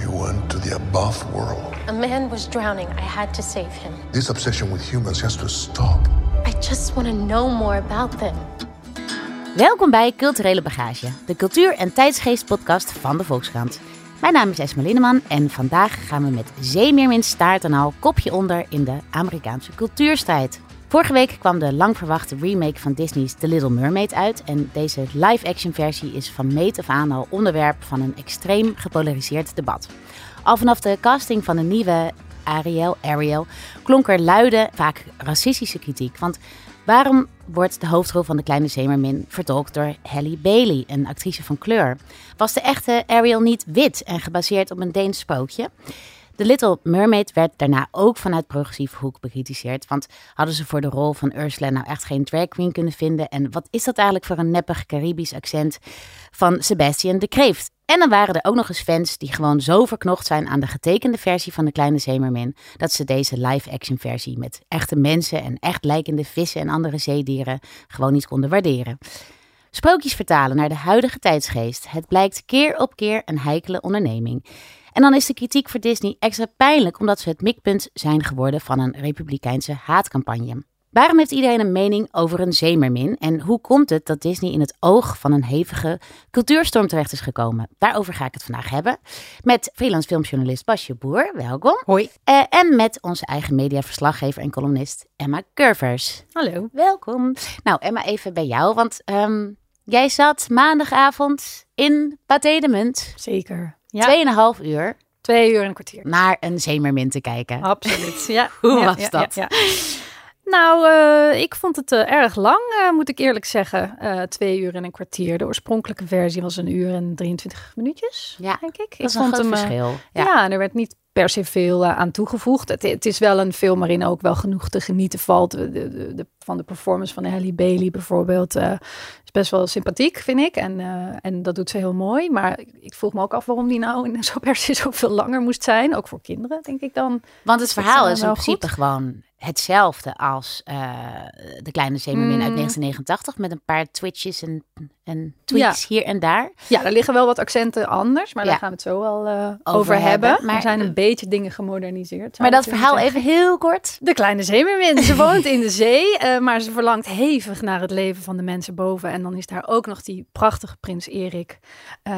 You went to the above world. A man was drowning. I had to save him. This obsession with humans has to stop. I just want to know more about them. Welkom bij Culturele Bagage, de cultuur- en tijdsgeest-podcast van de Volkskrant. Mijn naam is Esme Linneman en vandaag gaan we met Zeemeermin staart en al kopje onder in de Amerikaanse cultuurstrijd. Vorige week kwam de lang verwachte remake van Disney's The Little Mermaid uit. En deze live-action versie is van meet af aan al onderwerp van een extreem gepolariseerd debat. Al vanaf de casting van de nieuwe Ariel, Ariel klonk er luide, vaak racistische kritiek. Want waarom wordt de hoofdrol van de kleine zeemermin vertolkt door Halle Bailey, een actrice van kleur? Was de echte Ariel niet wit en gebaseerd op een Deens sprookje? The Little Mermaid werd daarna ook vanuit progressieve hoek bekritiseerd. Want hadden ze voor de rol van Ursula nou echt geen drag queen kunnen vinden? En wat is dat eigenlijk voor een neppig Caribisch accent van Sebastian de Kreeft? En dan waren er ook nog eens fans die gewoon zo verknocht zijn aan de getekende versie van de Kleine Zeemermin, dat ze deze live-action versie met echte mensen en echt lijkende vissen en andere zeedieren gewoon niet konden waarderen. Sprookjes vertalen naar de huidige tijdsgeest. Het blijkt keer op keer een heikele onderneming. En dan is de kritiek voor Disney extra pijnlijk omdat ze het mikpunt zijn geworden van een republikeinse haatcampagne. Waarom heeft iedereen een mening over een zeemermin? En hoe komt het dat Disney in het oog van een hevige cultuurstorm terecht is gekomen? Daarover ga ik het vandaag hebben. Met freelance filmjournalist Basje Boer, welkom. Hoi. Uh, en met onze eigen mediaverslaggever en columnist Emma Curvers. Hallo. Welkom. Nou, Emma, even bij jou, want um, jij zat maandagavond in Pathé de Munt. Zeker. Tweeënhalf uur. Twee uur en een kwartier. Naar een zeemermin te kijken. Absoluut, ja. Hoe ja, was ja, dat? Ja, nou, uh, ik vond het uh, erg lang, uh, moet ik eerlijk zeggen. twee uur en een kwartier. De oorspronkelijke versie was een uur en 23 minuutjes, ja, denk ik. Dat is ik een vond groot hem, verschil. Ja. ja, en er werd niet per se veel aan toegevoegd. Het, het, is wel een film waarin ook wel genoeg te genieten valt. De, de, de, van de performance van Halle Bailey bijvoorbeeld is best wel sympathiek, vind ik. En, en dat doet ze heel mooi. Maar ik vroeg me ook af waarom die nou in zo per se zoveel langer moest zijn. Ook voor kinderen, denk ik dan. Want het verhaal is in principe goed. gewoon hetzelfde als uh, De Kleine Zeemermin Mm. uit 1989. Met een paar twitches en, en tweaks hier en daar. Ja, er liggen wel wat accenten anders. Maar Ja. daar gaan we het zo wel uh, over, Over hebben. maar- er zijn een beetje dingen gemoderniseerd. Maar dat verhaal zeggen. even heel kort. De kleine zeemermin. Ze woont in de zee, eh, maar ze verlangt hevig naar het leven van de mensen boven. En dan is daar ook nog die prachtige prins Erik, eh,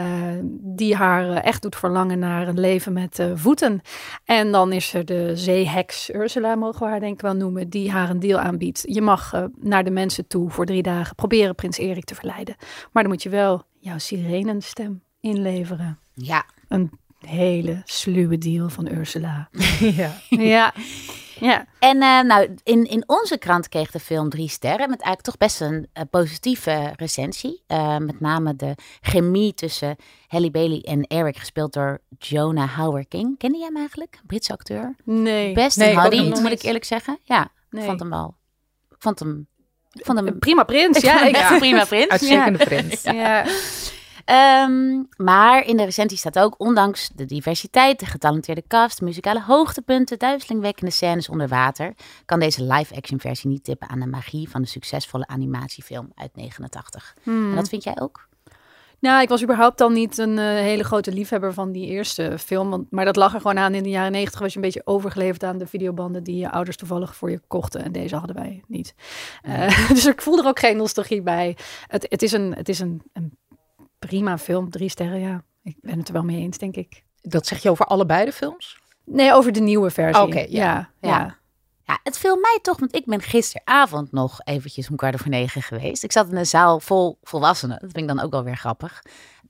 die haar eh, echt doet verlangen naar een leven met voeten. En dan is er de zeeheks Ursula, mogen we haar denk ik wel noemen, die haar een deal aanbiedt. Je mag naar de mensen toe voor drie dagen proberen prins Erik te verleiden. Maar dan moet je wel jouw sirenenstem inleveren. Ja. Een hele sluwe deal van Ursula. Ja. ja. Ja. En eh, nou, in, in onze krant kreeg de film drie sterren. Met eigenlijk toch best een eh, positieve recensie. Eh, met name de chemie tussen Halle Bailey en Eric, gespeeld door Jonah Howard King. Kende jij hem eigenlijk? Britse acteur. Nee. Best Nee, een moet ik eerlijk zeggen. Ja, Nee. vond hem wel. Vond hem... Vond hem Prima prins, ja. een prima prins. Uitstekende prins. ja. Ehm, maar in de recensie staat ook, ondanks de diversiteit, de getalenteerde cast, muzikale hoogtepunten, duizelingwekkende scènes onder water, kan deze live-action versie niet tippen aan de magie van de succesvolle animatiefilm uit 89. En dat vind jij ook? Nou, ik was überhaupt dan niet een eh, hele grote liefhebber van die eerste film. Want, maar dat lag er gewoon aan. In de jaren negentig was je een beetje overgeleverd aan de videobanden die je ouders toevallig voor je kochten. En deze hadden wij niet. Eh, dus ik voel er ook geen nostalgie bij. Het, het is, een, het is een, een prima film. Drie sterren, ja. Ik ben het er wel mee eens, denk ik. Dat zeg je over allebei de films? Nee, over de nieuwe versie. Oké, ja. ja. Ja. ja. Ja, het viel mij toch, want ik ben gisteravond nog eventjes om kwart over negen geweest. Ik zat in een zaal vol volwassenen. Dat vind ik dan ook wel weer grappig.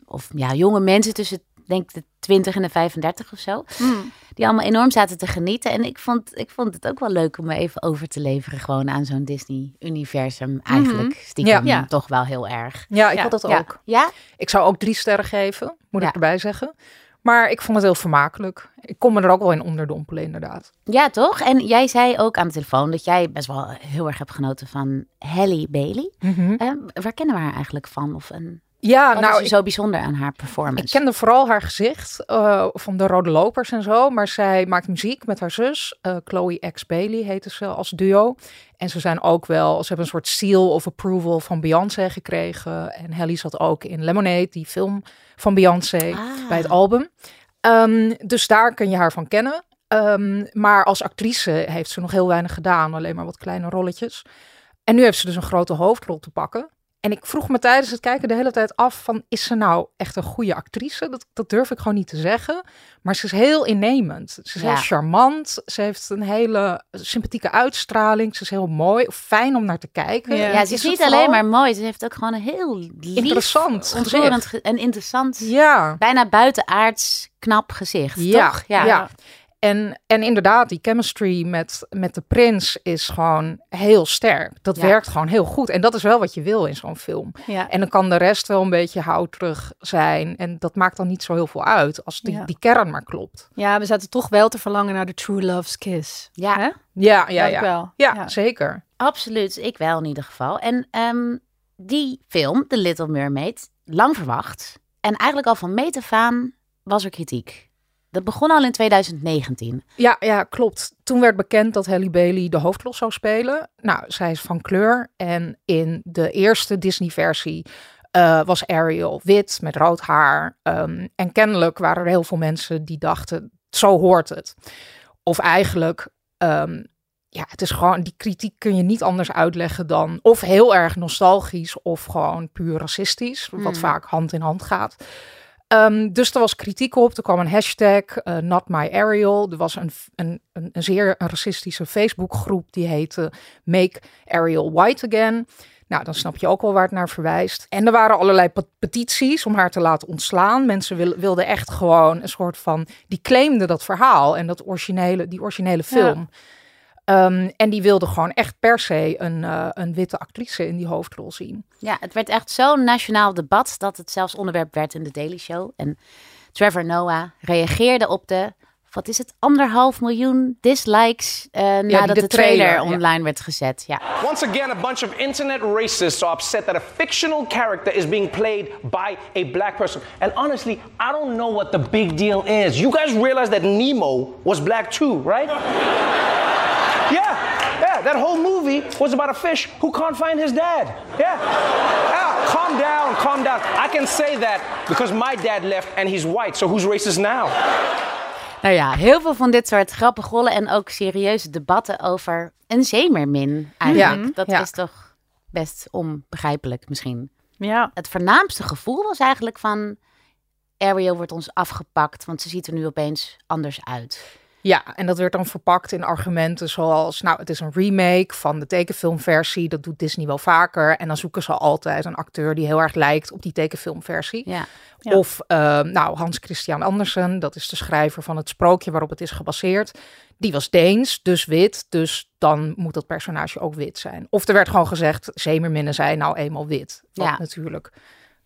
Of ja, jonge mensen tussen, denk ik, de 20 en de 35 of zo. Hmm. Die allemaal enorm zaten te genieten. En ik vond, ik vond het ook wel leuk om me even over te leveren. Gewoon aan zo'n Disney-universum. Eigenlijk stiekem Ja. toch wel heel erg. Ja, ik Ja, had dat ja. ook. Ja? Ik zou ook drie sterren geven, moet Ja. ik erbij zeggen. Maar ik vond het heel vermakelijk. Ik kon me er ook wel in onderdompelen, inderdaad. Ja, toch? En jij zei ook aan de telefoon dat jij best wel heel erg hebt genoten van Halle Bailey. Eh, waar kennen we haar eigenlijk van? Of een, Ja, wat nou, is ik, zo bijzonder aan haar performance? ik kende vooral haar gezicht eh, van de Rode Lopers en zo. Maar zij maakt muziek met haar zus, eh, Chloe X Bailey heette ze als duo. En ze zijn ook wel, ze hebben een soort seal of approval van Beyoncé gekregen. En Halle zat ook in Lemonade, die film van Beyoncé, Ah. bij het album. Ehm, dus daar kun je haar van kennen. Ehm, maar als actrice heeft ze nog heel weinig gedaan, alleen maar wat kleine rolletjes. En nu heeft ze dus een grote hoofdrol te pakken. En ik vroeg me tijdens het kijken de hele tijd af van, is ze nou echt een goede actrice? Dat, dat durf ik gewoon niet te zeggen. Maar ze is heel innemend. Ze is Ja. heel charmant. Ze heeft een hele sympathieke uitstraling. Ze is heel mooi, fijn om naar te kijken. Ja. ja, ze is niet alleen maar mooi, ze heeft ook gewoon een heel lief, Interessant ontroerend ge- en interessant, Ja, bijna buitenaards knap gezicht, ja, toch? ja. En, en inderdaad, die chemistry met, met de prins is gewoon heel sterk. Dat Ja. werkt gewoon heel goed. En dat is wel wat je wil in zo'n film. Ja. En dan kan de rest wel een beetje houterig zijn. En dat maakt dan niet zo heel veel uit als die, Ja. die kern maar klopt. ja, we zaten toch wel te verlangen naar de True Love's Kiss. Ja. Hè? Ja, ja, ja. wel. Ja, Ja. zeker. Absoluut, ik wel in ieder geval. En ehm, die film, The Little Mermaid, lang verwacht. En eigenlijk al van meet af aan was er kritiek. Dat begon al in 2019. Ja, ja, klopt. Toen werd bekend dat Halle Bailey de hoofdrol zou spelen. Nou, zij is van kleur. En in de eerste Disney-versie eh, was Ariel wit met rood haar. Ehm, en kennelijk waren er heel veel mensen die dachten, zo hoort het. Of eigenlijk, ehm, ja, het is gewoon, die kritiek kun je niet anders uitleggen dan of heel erg nostalgisch of gewoon puur racistisch, wat Hmm. vaak hand in hand gaat. Ehm, dus er was kritiek op. Er kwam een hashtag, eh, Not My Ariel. Er was een, een, een, een zeer een racistische Facebookgroep die heette Make Ariel White Again. Nou, dan snap je ook wel waar het naar verwijst. En er waren allerlei pe- petities om haar te laten ontslaan. Mensen wil- wilden echt gewoon een soort van... Die claimden dat verhaal en dat originele, die originele film. Ehm, en die wilden gewoon echt per se een, eh, een witte actrice in die hoofdrol zien. Ja, het werd echt zo'n nationaal debat dat het zelfs onderwerp werd in de Daily Show. En Trevor Noah reageerde op de, wat is het, anderhalf miljoen dislikes eh, nadat de de trailer, trailer, ja. online werd gezet. Ja. Once again, a bunch of internet racists are upset that a fictional character is being played by a black person. And honestly, I don't know what the big deal is. You guys realize that Nemo was black too, right? yeah, yeah, that whole movie was about a fish who can't find his dad. Yeah. Yeah, calm down, calm down. I can say that because my dad left and he's white, so who's racist now? Nou ja, heel veel van dit soort grappige rollen en ook serieuze debatten over een zeemermin eigenlijk. Ja, Dat ja. is toch best onbegrijpelijk misschien. Ja. Het voornaamste gevoel was eigenlijk van Ariel wordt ons afgepakt, want ze ziet er nu opeens anders uit. Ja, en dat werd dan verpakt in argumenten zoals, nou, het is een remake van de tekenfilmversie. Dat doet Disney wel vaker. En dan zoeken ze altijd een acteur die heel erg lijkt op die tekenfilmversie. Ja. Ja. Of, eh, nou, Hans Christian Andersen, dat is de schrijver van het sprookje waarop het is gebaseerd. Die was Deens, dus wit. Dus dan moet dat personage ook wit zijn. Of er werd gewoon gezegd, zeemerminnen zijn nou eenmaal wit. Wat Ja. natuurlijk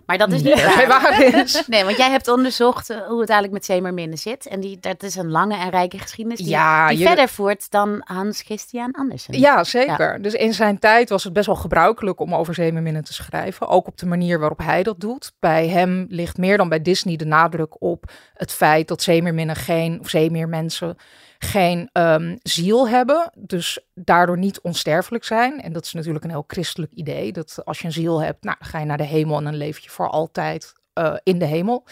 Maar dat is niet niet se waar. is. Nee, want jij hebt onderzocht eh, hoe het eigenlijk met zeemerminnen zit. En die, dat is een lange en rijke geschiedenis die, Ja, die je- verder voert dan Hans Christian Andersen. Ja, zeker. Dus in zijn tijd was het best wel gebruikelijk om over zeemerminnen te schrijven. Ook op de manier waarop hij dat doet. Bij hem ligt meer dan bij Disney de nadruk op het feit dat zeemerminnen geen, of zeemeermensen geen ehm, ziel hebben. Dus daardoor niet onsterfelijk zijn. En dat is natuurlijk een heel christelijk idee. Dat als je een ziel hebt, nou, dan ga je naar de hemel en dan leef je voor altijd eh, in de hemel.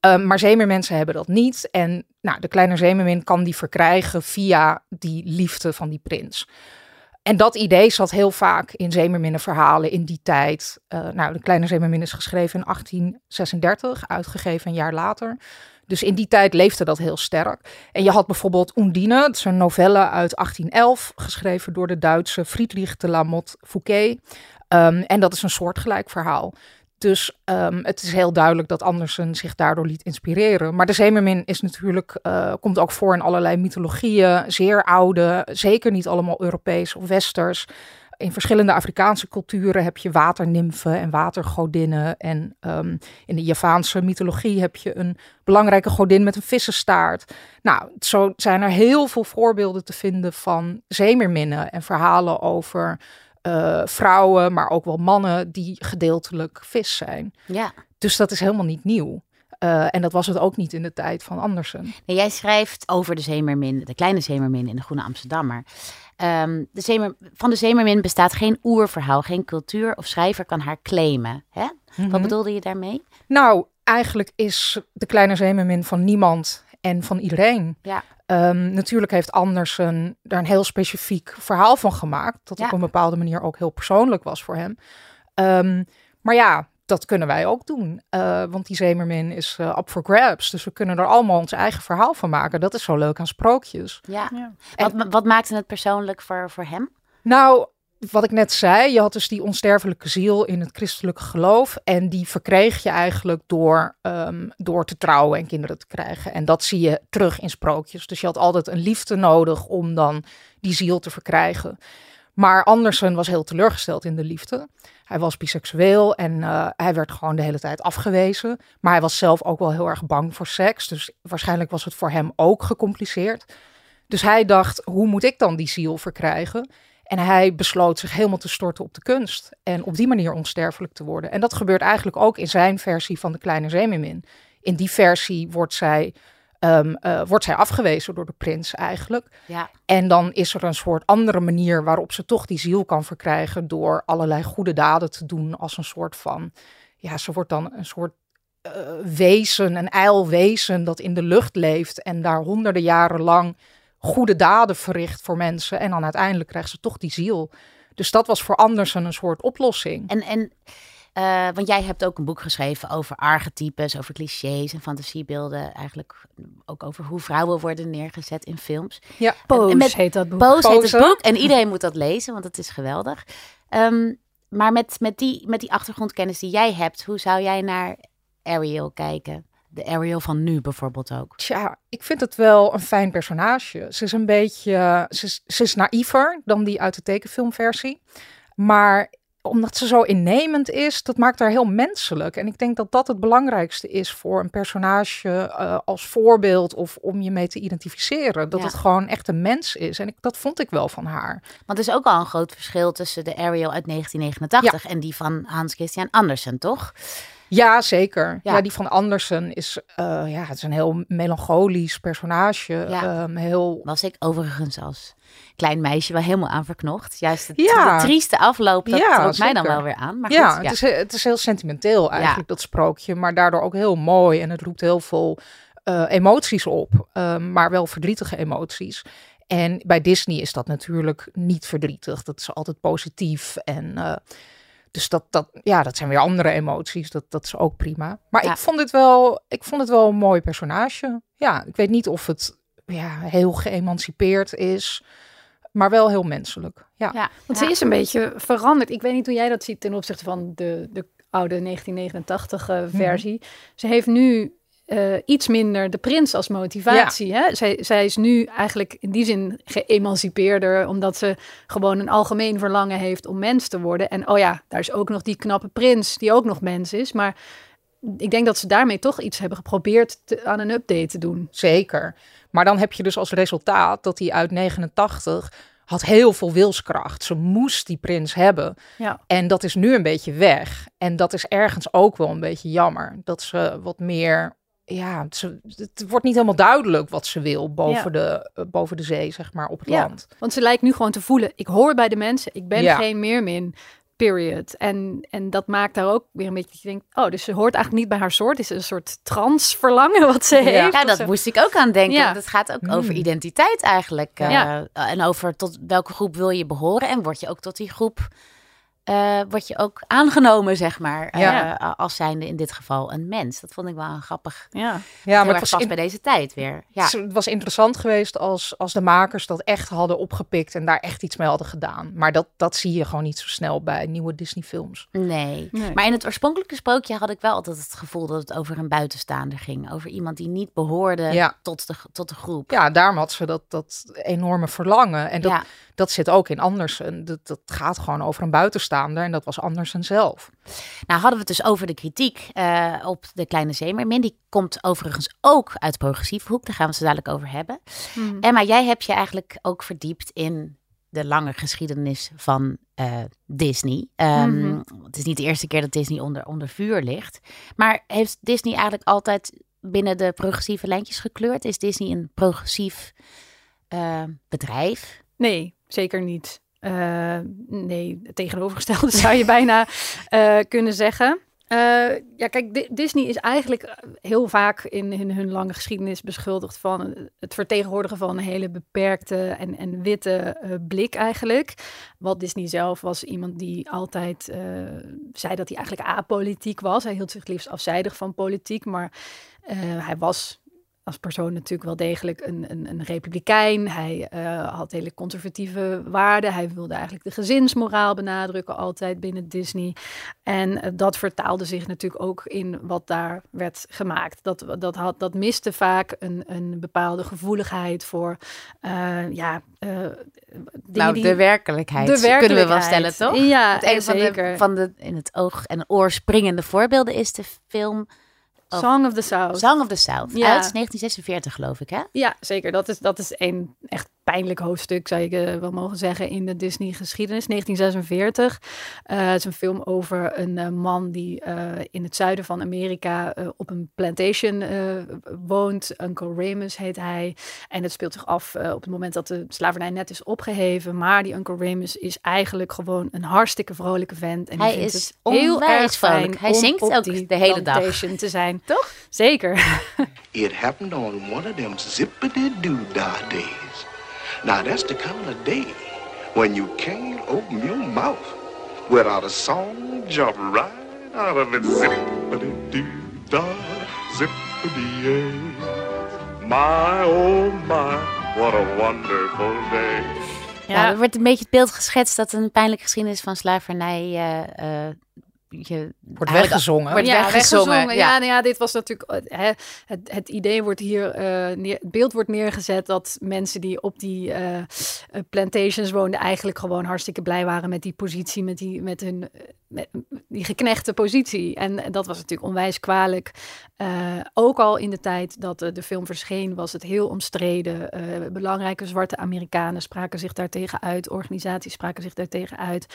Um, maar zeemeermensen hebben dat niet. En nou, de kleine zeemermin kan die verkrijgen via die liefde van die prins. En dat idee zat heel vaak in zeemerminnenverhalen in die tijd. Uh, nou, de kleine zeemermin is geschreven in 1836, uitgegeven een jaar later. Dus in die tijd leefde dat heel sterk. En je had bijvoorbeeld Undine, dat is een novelle uit 1811, geschreven door de Duitse Friedrich de la Motte Fouquet. Um, en dat is een soortgelijk verhaal. Dus um, het is heel duidelijk dat Andersen zich daardoor liet inspireren. Maar de zeemermin is natuurlijk, uh, komt ook voor in allerlei mythologieën, zeer oude, zeker niet allemaal Europees of Westers. In verschillende Afrikaanse culturen heb je waternimfen en watergodinnen. En ehm, in de Javaanse mythologie heb je een belangrijke godin met een vissenstaart. Nou, zo zijn er heel veel voorbeelden te vinden van zeemerminnen en verhalen over uh, vrouwen, maar ook wel mannen die gedeeltelijk vis zijn. Ja. Dus dat is helemaal niet nieuw. Uh, en dat was het ook niet in de tijd van Andersen. Nee, jij schrijft over de zeemermin, de kleine zeemermin in de Groene Amsterdammer. Um, de van de zeemermin bestaat geen oerverhaal, geen cultuur of schrijver kan haar claimen. Hè? Mm -hmm. Wat bedoelde je daarmee? Nou, eigenlijk is de kleine zeemermin van niemand en van iedereen. Ja. Um, natuurlijk heeft Andersen daar een heel specifiek verhaal van gemaakt. Dat Ja. op een bepaalde manier ook heel persoonlijk was voor hem. Um, maar ja, dat kunnen wij ook doen. Uh, want die zeemermin is uh, up for grabs. Dus we kunnen er allemaal ons eigen verhaal van maken. Dat is zo leuk aan sprookjes. Ja. Ja. Wat, wat maakte het persoonlijk voor, voor hem? Nou, wat ik net zei, je had dus die onsterfelijke ziel in het christelijke geloof. En die verkreeg je eigenlijk door, um, door te trouwen en kinderen te krijgen. En dat zie je terug in sprookjes. Dus je had altijd een liefde nodig om dan die ziel te verkrijgen. Maar Andersen was heel teleurgesteld in de liefde. Hij was biseksueel en uh, hij werd gewoon de hele tijd afgewezen. Maar hij was zelf ook wel heel erg bang voor seks. Dus waarschijnlijk was het voor hem ook gecompliceerd. Dus hij dacht, hoe moet ik dan die ziel verkrijgen? En hij besloot zich helemaal te storten op de kunst. En op die manier onsterfelijk te worden. En dat gebeurt eigenlijk ook in zijn versie van De Kleine Zeemermin. In die versie wordt zij, um, uh, wordt zij afgewezen door de prins eigenlijk. Ja. En dan is er een soort andere manier waarop ze toch die ziel kan verkrijgen. Door allerlei goede daden te doen als een soort van... Ja, ze wordt dan een soort uh, wezen, een ijlwezen dat in de lucht leeft. En daar honderden jaren lang goede daden verricht voor mensen. En dan uiteindelijk krijgt ze toch die ziel. Dus dat was voor Andersen een soort oplossing. En, en uh, want jij hebt ook een boek geschreven over archetypes, over clichés en fantasiebeelden. Eigenlijk ook over hoe vrouwen worden neergezet in films. Ja, Pose en met, heet dat boek. Pose, heet het boek. En iedereen moet dat lezen, want het is geweldig. Um, maar met, met, die, met die achtergrondkennis die jij hebt, hoe zou jij naar Ariel kijken? De Ariel van nu bijvoorbeeld ook. Tja, ik vind het wel een fijn personage. Ze is een beetje, ze is, ze is naïver dan die uit de tekenfilmversie. Maar omdat ze zo innemend is, dat maakt haar heel menselijk. En ik denk dat dat het belangrijkste is voor een personage uh, als voorbeeld of om je mee te identificeren. Dat Ja. het gewoon echt een mens is. En ik, dat vond ik wel van haar. Want er is ook al een groot verschil tussen de Ariel uit 1989 en die van Hans Christian Andersen, toch? Ja, zeker. Ja. Ja, die van Andersen is, uh, ja, het is een heel melancholisch personage. Ja. Um, heel Was ik overigens als klein meisje wel helemaal aan verknocht. Juist het, Ja. de trieste afloop, dat Ja, trok mij dan wel weer aan. Maar ja, goed, het, Is, het is heel sentimenteel eigenlijk, Ja. dat sprookje. Maar daardoor ook heel mooi. En het roept heel veel uh, emoties op. Um, maar wel verdrietige emoties. En bij Disney is dat natuurlijk niet verdrietig. Dat is altijd positief. En uh, dus dat, dat, ja, dat zijn weer andere emoties. Dat, dat is ook prima. Maar Ja. ik, vond het wel, ik vond het wel een mooi personage. Ja, ik weet niet of het ja, heel geëmancipeerd is. Maar wel heel menselijk. Ja. ja. Want ja. ze is een beetje veranderd. Ik weet niet hoe jij dat ziet ten opzichte van de, de oude 1989 uh, versie. Ze heeft nu uh, iets minder de prins als motivatie. Hè? Zij, zij is nu eigenlijk in die zin geëmancipeerder, omdat ze gewoon een algemeen verlangen heeft om mens te worden. En oh ja, daar is ook nog die knappe prins, die ook nog mens is. Maar ik denk dat ze daarmee toch iets hebben geprobeerd te, aan een update te doen. Zeker. Maar dan heb je dus als resultaat dat hij uit 89 had heel veel wilskracht. Ze moest die prins hebben. Ja. En dat is nu een beetje weg. En dat is ergens ook wel een beetje jammer. Dat ze wat meer ja, ze, het wordt niet helemaal duidelijk wat ze wil boven, Ja. de, uh, boven de zee, zeg maar, op het Ja, land. Want ze lijkt nu gewoon te voelen, ik hoor bij de mensen, ik ben Ja. geen meermin, period. En, en dat maakt daar ook weer een beetje, dat je denkt, oh, dus ze hoort eigenlijk niet bij haar soort. Is een soort transverlangen wat ze heeft. Ja, dat moest ik ook aan denken. Ja. want Het gaat ook Hmm. over identiteit eigenlijk. eh, en over tot welke groep wil je behoren. En word je ook tot die groep eh, word je ook aangenomen, zeg maar, eh, Ja. als zijnde in dit geval een mens. Dat vond ik wel een grappig. Ja. Ja, maar het was, bij deze tijd weer. Ja. het- het was interessant geweest als, als de makers dat echt hadden opgepikt en daar echt iets mee hadden gedaan. Maar dat, dat zie je gewoon niet zo snel bij nieuwe Disney-films. Nee. Nee. maar in het oorspronkelijke sprookje had ik wel altijd het gevoel dat het over een buitenstaander ging. Over iemand die niet behoorde Ja. tot, de, tot de groep. Ja, daarom had ze dat, dat enorme verlangen. En dat, Ja. dat zit ook in Andersen. Dat, dat gaat gewoon over een buitenstaander en dat was Andersen zelf. Nou hadden we het dus over de kritiek eh, op de kleine zeemermin. Die komt overigens ook uit progressieve hoek. Daar gaan we het zo dadelijk over hebben. Hmm. Emma, jij hebt je eigenlijk ook verdiept in de lange geschiedenis van eh, Disney. Ehm, Mhm. Het is niet de eerste keer dat Disney onder, onder vuur ligt. Maar heeft Disney eigenlijk altijd binnen de progressieve lijntjes gekleurd? Is Disney een progressief eh, bedrijf? Nee, zeker niet. Eh, nee, het tegenovergestelde zou je bijna eh, kunnen zeggen. Eh, ja, kijk, Di- Disney is eigenlijk heel vaak in, in hun lange geschiedenis beschuldigd van het vertegenwoordigen van een hele beperkte en, en witte blik eigenlijk. Walt Disney zelf was iemand die altijd zei dat hij eigenlijk apolitiek was. Hij hield zich liefst afzijdig van politiek, maar hij was als persoon natuurlijk wel degelijk een, een, een republikein. Hij eh, had hele conservatieve waarden. Hij wilde eigenlijk de gezinsmoraal benadrukken, altijd binnen Disney. En eh, dat vertaalde zich natuurlijk ook in wat daar werd gemaakt. Dat, dat, had, dat miste vaak een, een bepaalde gevoeligheid voor, eh, ja, nou, die... de werkelijkheid. de Kunnen we wel werkelijkheid. stellen, toch? Ja, Het een van de, zeker. van de in het oog en oor springende voorbeelden is de film Song of the South. Song of the South. Ja. Uit 1946, geloof ik, hè? Ja, zeker. Dat is, dat is een echt pijnlijk hoofdstuk, zou je eh, wel mogen zeggen, in de Disney-geschiedenis. 1946. Eh, het is een film over een eh, man die eh, in het zuiden van Amerika eh, op een plantation eh, woont. Uncle Remus heet hij. En het speelt zich af eh, op het moment dat de slavernij net is opgeheven. Maar die Uncle Remus is eigenlijk gewoon een hartstikke vrolijke vent. En Hij vindt is het heel erg fijn vrolijk. Hij om zingt ook die de hele dag. plantation te zijn. Toch? Zeker. It happened on one of them zippity-doo-dah days. Now, that's the kind of day when you can't open your mouth without a song jump right out of it. Zippity-doo-dah, zippity-yay. My, oh my, what a wonderful day. Ja. er wordt een beetje het beeld geschetst dat een pijnlijke geschiedenis van slavernij eh, eh, je Wordt weggezongen. Wordt ja, weggezongen. weggezongen. Ja. Ja, nou ja, dit was natuurlijk. eh, Hè, het, het idee wordt hier. eh, neer, het beeld wordt neergezet dat mensen die op die eh, plantations woonden. eigenlijk gewoon hartstikke blij waren met die positie. Met, die, met hun. Met die geknechte positie. En dat was natuurlijk onwijs kwalijk. Eh, ook al in de tijd dat de film verscheen, was het heel omstreden. Eh, belangrijke zwarte Amerikanen spraken zich daartegen uit. Organisaties spraken zich daartegen uit.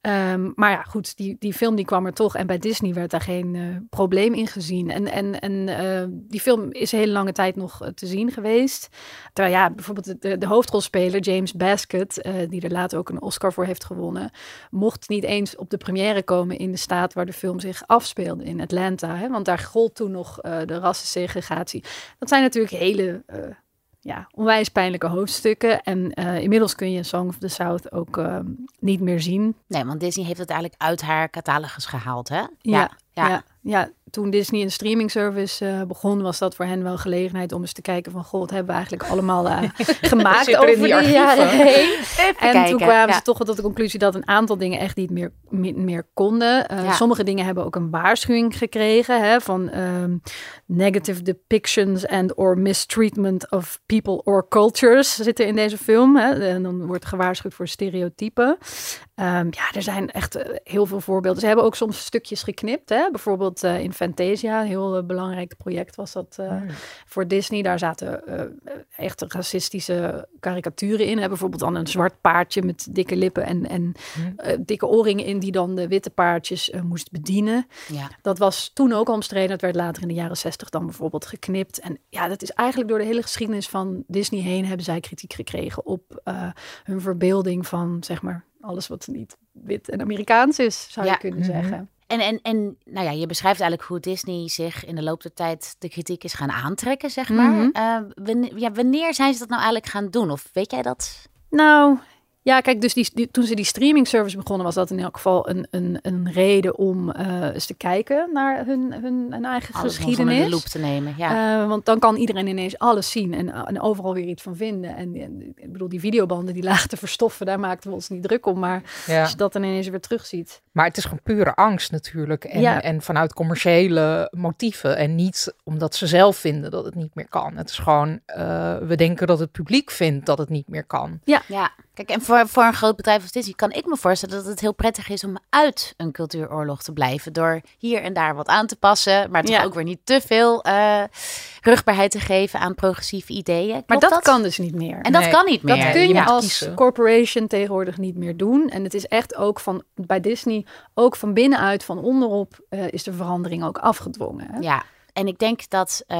Ehm, maar ja, goed, die, die film die kwam er toch. En bij Disney werd daar geen eh, probleem in gezien. En, en, en eh, die film is hele lange tijd nog eh, te zien geweest. Terwijl ja, bijvoorbeeld de, de hoofdrolspeler James Baskett, eh, die er later ook een Oscar voor heeft gewonnen, mocht niet eens op de première komen in de staat waar de film zich afspeelde, in Atlanta. Hè? Want daar gold toen nog de rassensegregatie. Dat zijn natuurlijk hele... ja, onwijs pijnlijke hoofdstukken. En eh, inmiddels kun je Song of the South ook eh, niet meer zien. Nee, want Disney heeft het eigenlijk uit haar catalogus gehaald, hè? Ja, ja. ja, toen Disney een streaming service eh, begon, was dat voor hen wel gelegenheid om eens te kijken van, god, wat hebben we eigenlijk allemaal eh, gemaakt er over die jaren heen. En kijken, toen kwamen ja. ze toch wel tot de conclusie dat een aantal dingen echt niet meer, meer konden. Eh, Ja. Sommige dingen hebben ook een waarschuwing gekregen hè, van ehm, negative depictions and or mistreatment of people or cultures zitten in deze film. Hè. En dan wordt gewaarschuwd voor stereotypen. Ehm, ja, er zijn echt heel veel voorbeelden. Ze hebben ook soms stukjes geknipt. Hè? Bijvoorbeeld in Fantasia, een heel eh, belangrijk project was dat eh, voor Disney. Daar zaten eh, echt racistische karikaturen in. Hè? Bijvoorbeeld dan een zwart paardje met dikke lippen en, en eh, dikke oorringen in... die dan de witte paardjes moest bedienen. Ja. Dat was toen ook al omstreden. Dat werd later in de jaren zestig dan bijvoorbeeld geknipt. En ja, dat is eigenlijk door de hele geschiedenis van Disney heen... hebben zij kritiek gekregen op eh, hun verbeelding van, zeg maar... alles wat niet wit en Amerikaans is, zou Ja. je kunnen zeggen. En, en, en nou ja, je beschrijft eigenlijk hoe Disney zich in de loop der tijd de kritiek is gaan aantrekken, zeg maar. Mhm. Eh, wanneer, ja, wanneer zijn ze dat nou eigenlijk gaan doen? Of weet jij dat? Nou, Ja, kijk, dus die, toen ze die streaming service begonnen, was dat in elk geval een, een, een reden om uh, eens te kijken naar hun, hun, hun eigen alles geschiedenis. de loop te nemen, ja. Uh, want dan kan iedereen ineens alles zien en, en overal weer iets van vinden. En, en, ik bedoel, die videobanden die lagen te verstoffen, daar maakten we ons niet druk om. Maar ja. als je dat dan ineens weer terugziet. Maar het is gewoon pure angst natuurlijk. En, ja. en vanuit commerciële motieven. En niet omdat ze zelf vinden dat het niet meer kan. Het is gewoon, uh, we denken dat het publiek vindt dat het niet meer kan. Ja, ja. Kijk, en voor, voor een groot bedrijf als Disney kan ik me voorstellen dat het heel prettig is om uit een cultuuroorlog te blijven. Door hier en daar wat aan te passen, maar toch ja. ook weer niet te veel uh, rugbaarheid te geven aan progressieve ideeën. Klopt maar dat, kan dus niet meer. En dat kan niet meer. Dat kun je, als corporation tegenwoordig niet meer doen. En het is echt ook van bij Disney, ook van binnenuit, van onderop, uh, is de verandering ook afgedwongen. Hè? Ja. En ik denk dat uh,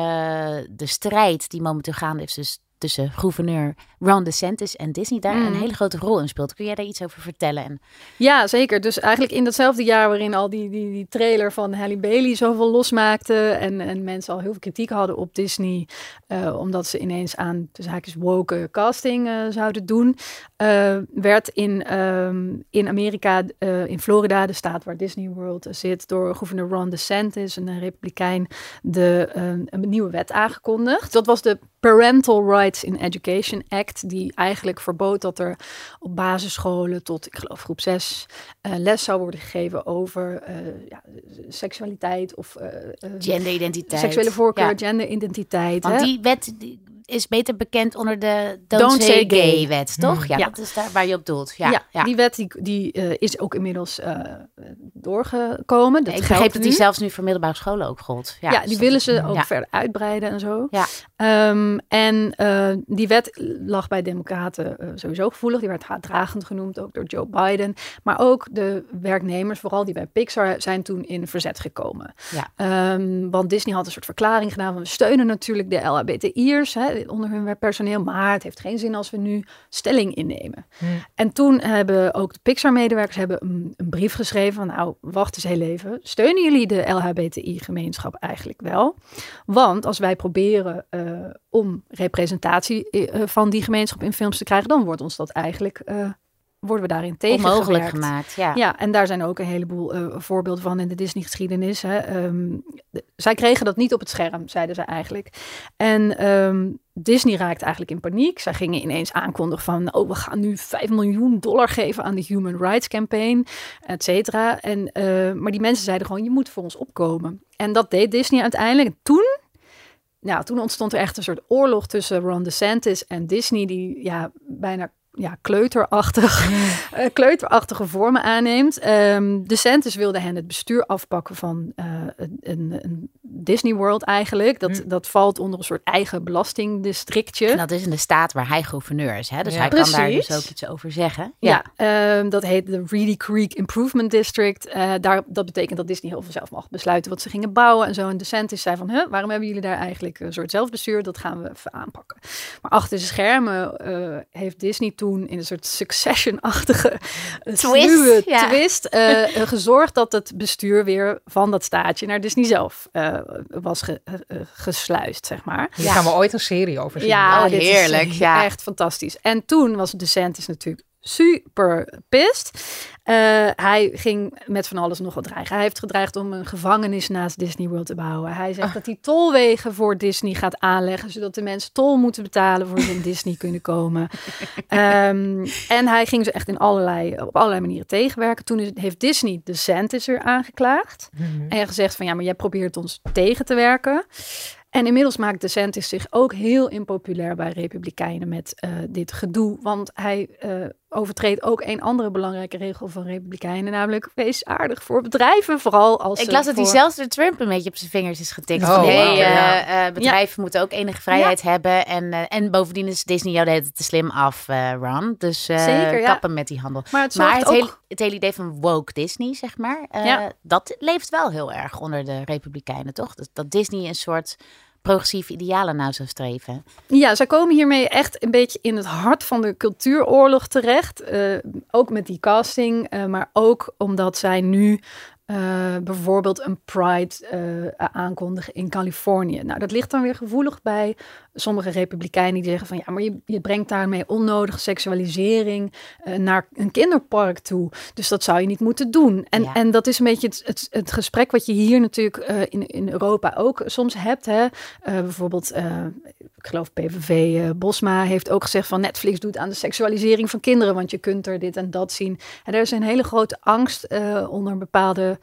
de strijd die momenteel gaande is, dus tussen gouverneur Ron DeSantis en Disney daar een hele grote rol in speelt. Kun jij daar iets over vertellen? En... Ja, zeker. Dus eigenlijk in datzelfde jaar waarin al die, die, die trailer van Halle Bailey zoveel losmaakte en, en mensen al heel veel kritiek hadden op Disney, uh, omdat ze ineens aan de zaakjes woke casting uh, zouden doen, uh, werd in, um, in Amerika, in Florida, de staat waar Disney World zit, door gouverneur Ron DeSantis, een republikein, de, een nieuwe wet aangekondigd. Dat was de Parental Rights in Education Act, die eigenlijk verbood dat er op basisscholen tot, ik geloof, groep 6 uh, les zou worden gegeven over uh, ja, seksualiteit of uh, genderidentiteit. Seksuele voorkeur, ja. genderidentiteit. Want hè? die wet die is beter bekend onder de Don't, Don't Say Gay, wet, toch? Ja, ja, dat is daar waar je op doelt. Ja, die wet die, die is ook inmiddels doorgekomen. Dat ik begreep dat die zelfs nu voor middelbare scholen ook gold. Ja, ja die willen ze ook verder uitbreiden en zo. Ja. Um, en uh, die wet lag bij Democraten sowieso gevoelig. Die werd haatdragend genoemd, ook door Joe Biden. Maar ook de werknemers, vooral die bij Pixar, zijn toen in verzet gekomen. Ja. Um, want Disney had een soort verklaring gedaan van we steunen natuurlijk de LHBTI'ers onder hun personeel. Maar het heeft geen zin als we nu stelling innemen. Hmm. En toen hebben ook de Pixar-medewerkers hebben een, een, brief geschreven van nou, wacht eens heel even. Steunen jullie de LHBTI-gemeenschap eigenlijk wel? Want als wij proberen... Uh, om representatie uh, van die gemeenschap in films te krijgen, dan wordt ons dat eigenlijk uh, worden we daarin tegen Onmogelijk gemaakt, ja. Ja, en daar zijn ook een heleboel uh, voorbeelden van in de Disney-geschiedenis. Um, zij kregen dat niet op het scherm, zeiden ze eigenlijk. En um, Disney raakte eigenlijk in paniek. Zij gingen ineens aankondigen van, oh, we gaan nu 5 miljoen dollar geven aan de Human Rights Campaign, et cetera. En, uh, maar die mensen zeiden gewoon, je moet voor ons opkomen. En dat deed Disney uiteindelijk. Toen nou, toen ontstond er echt een soort oorlog tussen Ron DeSantis en Disney, die ja, bijna ja, kleuterachtig, uh, kleuterachtige vormen aanneemt. Um, DeSantis wilde hen het bestuur afpakken van uh, een, een, Disney World eigenlijk. Dat, mm. dat valt onder een soort eigen belastingdistrictje. En dat is in de staat waar hij gouverneur is. Hè? Dus ja. hij Precies. kan daar dus ook iets over zeggen. Ja, ja um, dat heet de Reedy Creek Improvement District. Uh, daar, dat betekent dat Disney heel veel zelf mag besluiten wat ze gingen bouwen en zo. En DeSantis zei van, huh, waarom hebben jullie daar eigenlijk een soort zelfbestuur? Dat gaan we even aanpakken. Maar achter de schermen heeft Disney toen in een soort succession-achtige twist, ja. twist uh, gezorgd dat het bestuur weer van dat staatje naar Disney zelf uh, was ge, uh, gesluist, zeg maar. Hier ja. gaan we ooit een serie over zien. Ja, oh, heerlijk. ja. Echt fantastisch. En toen was DeSantis natuurlijk super pist. Uh, hij ging met van alles nog wat dreigen. Hij heeft gedreigd om een gevangenis naast Disney World te bouwen. Hij zegt oh. dat hij tolwegen voor Disney gaat aanleggen, zodat de mensen tol moeten betalen voor ze in Disney kunnen komen. Um, en hij ging ze echt in allerlei, op allerlei manieren tegenwerken. Toen heeft Disney de Santis er aangeklaagd mm -hmm. en gezegd van ja, maar jij probeert ons tegen te werken. En inmiddels maakt DeSantis zich ook heel impopulair bij Republikeinen met uh, dit gedoe. Want hij uh, overtreedt ook een andere belangrijke regel van Republikeinen, namelijk wees aardig voor bedrijven, vooral als. Ik las dat voor... hij zelfs door Trump een beetje op zijn vingers is getikt. Oh, nee, wow. uh, uh, bedrijven ja. moeten ook enige vrijheid ja. hebben. En, uh, en bovendien is Disney jou het te slim af, Ron. Dus Zeker, kappen met die handel. Maar het, maar het, ook... hele, het hele idee van woke Disney, zeg maar, dat leeft wel heel erg onder de Republikeinen, toch? Dat, dat Disney een soort progressieve idealen nou zou streven. Ja, zij komen hiermee echt een beetje in het hart van de cultuuroorlog terecht. Uh, ook met die casting, uh, maar ook omdat zij nu eh, bijvoorbeeld een Pride uh, aankondigen in Californië. Nou, dat ligt dan weer gevoelig bij sommige republikeinen die zeggen van ja, maar je, je brengt daarmee onnodige seksualisering uh, naar een kinderpark toe. Dus dat zou je niet moeten doen. En, ja. en dat is een beetje het, het, het gesprek wat je hier natuurlijk in, in Europa ook soms hebt. Hè? bijvoorbeeld, ik geloof PVV Bosma heeft ook gezegd van Netflix doet aan de seksualisering van kinderen, want je kunt er dit en dat zien. En er is een hele grote angst onder bepaalde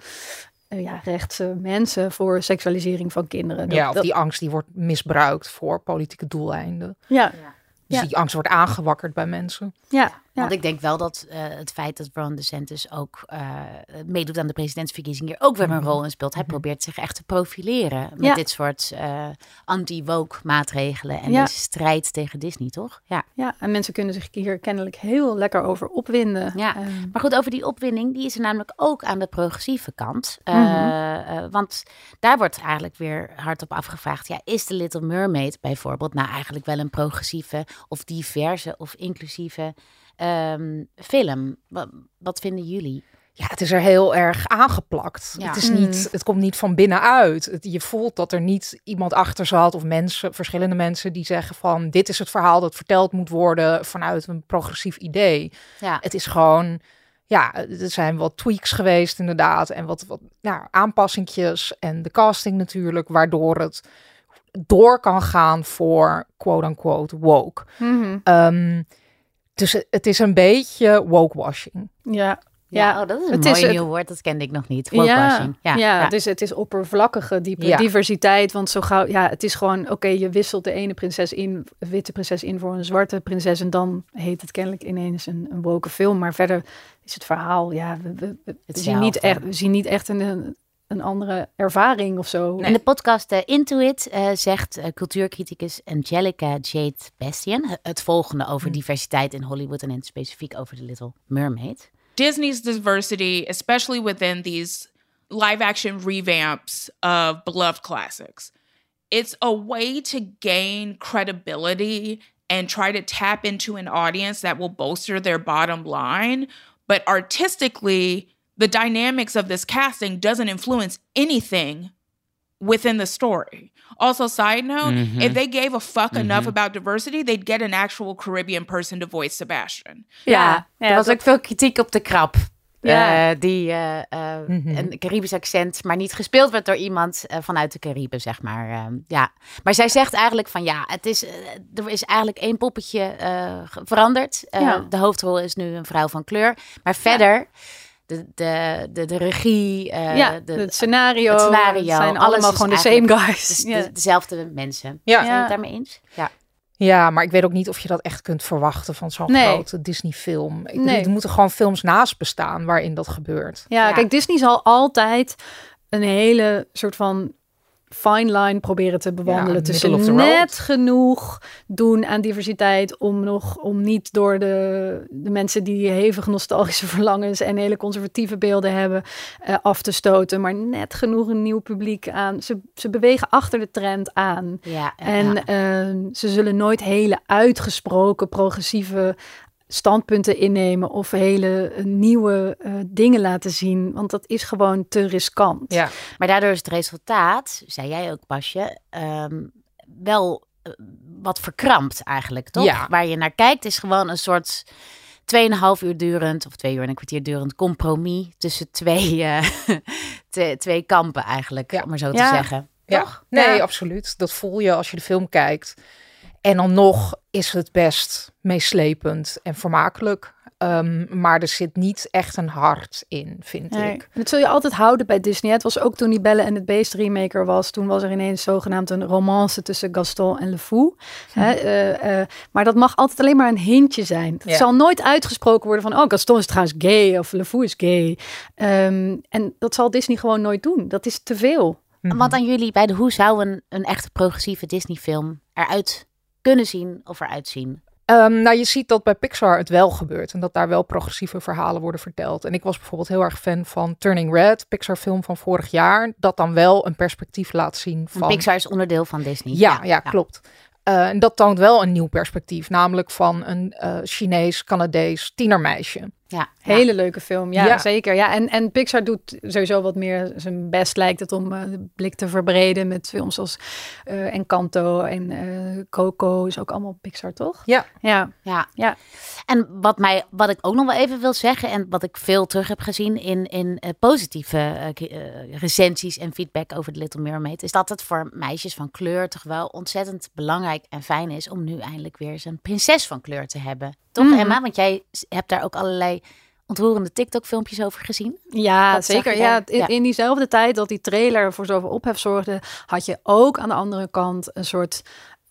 uh, ja, rechtse mensen voor seksualisering van kinderen. ja, of die angst die wordt misbruikt voor politieke doeleinden. Ja. ja. Dus die angst wordt aangewakkerd bij mensen. Ja, want ik denk wel dat uh, het feit dat Ron DeSantis ook uh, meedoet aan de presidentsverkiezingen hier ook weer een rol in speelt. Hij probeert zich echt te profileren met dit soort uh, anti-woke maatregelen en strijd tegen Disney, toch? Ja. ja, en mensen kunnen zich hier kennelijk heel lekker over opwinden. Ja, maar goed, over die opwinding, die is er namelijk ook aan de progressieve kant. Mm -hmm. want daar wordt eigenlijk weer hardop afgevraagd, ja, is de Little Mermaid bijvoorbeeld nou eigenlijk wel een progressieve of diverse of inclusieve um, film. Wat, wat, vinden jullie? Ja, het is er heel erg aangeplakt. Ja. Het, is niet, mm. het komt niet van binnenuit. Het, je voelt dat er niet iemand achter zat of mensen, verschillende mensen die zeggen van dit is het verhaal dat verteld moet worden vanuit een progressief idee. Ja. Het is gewoon, ja, er zijn wat tweaks geweest inderdaad en wat, wat nou, aanpassingjes en de casting natuurlijk, waardoor het door kan gaan voor quote-unquote woke. Mm -hmm. um, dus het is een beetje wokewashing. Ja. Ja, oh, dat is een het mooi is, nieuw woord. Dat kende ik nog niet. Ja, ja, ja, Het, is, het is oppervlakkige diversiteit. Want zo gauw, ja, het is gewoon, oké, je wisselt de ene prinses in, witte prinses in voor een zwarte prinses. En dan heet het kennelijk ineens een, een woke film. Maar verder is het verhaal, ja, we, we, we zien, niet echt, we zien niet echt een, een andere ervaring of zo. In de podcast uh, Into It uh, zegt uh, cultuurcriticus Angelica Jade Bastian het volgende over mm. diversiteit in Hollywood en in specifiek over The Little Mermaid. Disney's diversity, especially within these live action revamps of beloved classics, it's a way to gain credibility and try to tap into an audience that will bolster their bottom line. But artistically, the dynamics of this casting doesn't influence anything within the story. Also, side note, mm-hmm. if they gave a fuck mm-hmm. enough about diversity, they'd get an actual Caribbean person to voice Sebastian. Ja, ja er was ook veel kritiek op de krap. Ja. Uh, die uh, uh, mm-hmm. een Caribisch accent, maar niet gespeeld werd door iemand vanuit de Cariben, zeg maar. Ehm, ja. Maar zij zegt eigenlijk van ja, het is, er is eigenlijk één poppetje veranderd. Ja. De hoofdrol is nu een vrouw van kleur. Maar verder de, de, de, de regie, uh, ja, de, het scenario, het scenario zijn allemaal gewoon de same guys. De, ja. dezelfde mensen. Ja. Zijn je het daarmee eens? Ja. Ja, maar ik weet ook niet of je dat echt kunt verwachten van zo'n nee. grote Disney-film. Nee. Er moeten gewoon films naast bestaan waarin dat gebeurt. Ja, ja, kijk, Disney zal altijd een hele soort van fine line proberen te bewandelen. Ja, tussen net genoeg doen aan diversiteit om nog om niet door de, de mensen die hevig nostalgische verlangens en hele conservatieve beelden hebben uh, af te stoten. Maar net genoeg een nieuw publiek aan. Ze, ze bewegen achter de trend aan. Ja, en uh, ze zullen nooit hele uitgesproken progressieve standpunten innemen of hele eh, nieuwe uh, dingen laten zien. Want dat is gewoon te riskant. Ja. Maar daardoor is het resultaat, zei jij ook Pasje, um, wel uh, wat verkrampt eigenlijk, toch? Ja. Waar je naar kijkt is gewoon een soort 2,5 uur durend, of twee uur en een kwartier durend compromis tussen twee, uh, twee kampen eigenlijk, ja. om maar zo te zeggen. Ja. Toch? Nee, absoluut. Dat voel je als je de film kijkt. En dan nog is het best meeslepend en vermakelijk. Um, maar er zit niet echt een hart in, vind nee. ik. Dat zul je altijd houden bij Disney. Het was ook toen die Belle en het Beest remaker was. Toen was er ineens zogenaamd een romance tussen Gaston en Le Fou. Hm. Hè, uh, uh, maar dat mag altijd alleen maar een hintje zijn. Het ja. zal nooit uitgesproken worden van... oh, Gaston is trouwens gay of Le Fou is gay. Um, en dat zal Disney gewoon nooit doen. Dat is te veel. Want aan jullie bij de hoe zou een, een echte progressieve Disney film eruit kunnen zien of eruit zien? Um, nou, je ziet dat bij Pixar het wel gebeurt en dat daar wel progressieve verhalen worden verteld. En ik was bijvoorbeeld heel erg fan van Turning Red, Pixar-film van vorig jaar, dat dan wel een perspectief laat zien van. Pixar is onderdeel van Disney. Ja, ja, ja klopt. Uh, en dat toont wel een nieuw perspectief, namelijk van een uh, Chinees-Canadees tienermeisje. Ja, Hele leuke film, ja, Ja. zeker. Ja, en, en Pixar doet sowieso wat meer zijn best, lijkt het, om eh, de blik te verbreden met films als eh, Encanto en eh, Coco is ook allemaal Pixar, toch? Ja. Ja, Ja. Ja. En wat, mij, wat ik ook nog wel even wil zeggen, en wat ik veel terug heb gezien in, in positieve recensies en feedback over The Little Mermaid, is dat het voor meisjes van kleur toch wel ontzettend belangrijk en fijn is om nu eindelijk weer eens een prinses van kleur te hebben. Toch, Mhm. Emma? Want jij hebt daar ook allerlei ontroerende TikTok-filmpjes over gezien. Ja, zeker. in, Ja. in diezelfde tijd dat die trailer voor zoveel ophef zorgde, had je ook aan de andere kant een soort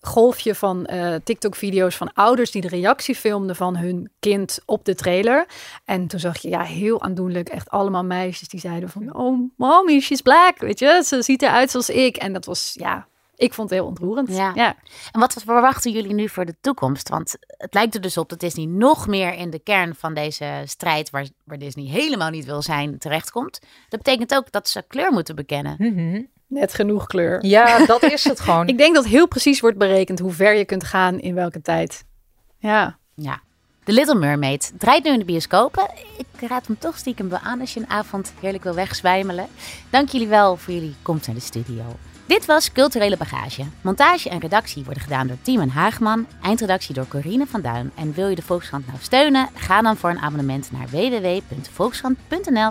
golfje van eh, TikTok-video's van ouders die de reactie filmden van hun kind op de trailer. En toen zag je, ja, heel aandoenlijk, echt allemaal meisjes die zeiden van, oh, mommy, she's black, weet je, ze ziet eruit zoals ik. En dat was, ja, ik vond het heel ontroerend. Ja. ja. En wat verwachten jullie nu voor de toekomst? Want het lijkt er dus op dat Disney nog meer in de kern van deze strijd, waar, waar Disney helemaal niet wil zijn, terechtkomt. Dat betekent ook dat ze kleur moeten bekennen. Net genoeg kleur. Ja, dat is het gewoon. Ik denk dat heel precies wordt berekend hoe ver je kunt gaan in welke tijd. Ja. Ja. The Little Mermaid draait nu in de bioscopen. Ik raad hem toch stiekem wel aan als je een avond heerlijk wil wegzwijmelen. Dank jullie wel voor jullie komst naar de studio. Dit was Culturele Bagage. Montage en redactie worden gedaan door Timon Haagman. Eindredactie door Corine van Duin. En wil je de Volkskrant nou steunen? Ga dan voor een abonnement naar www.volkskrant.nl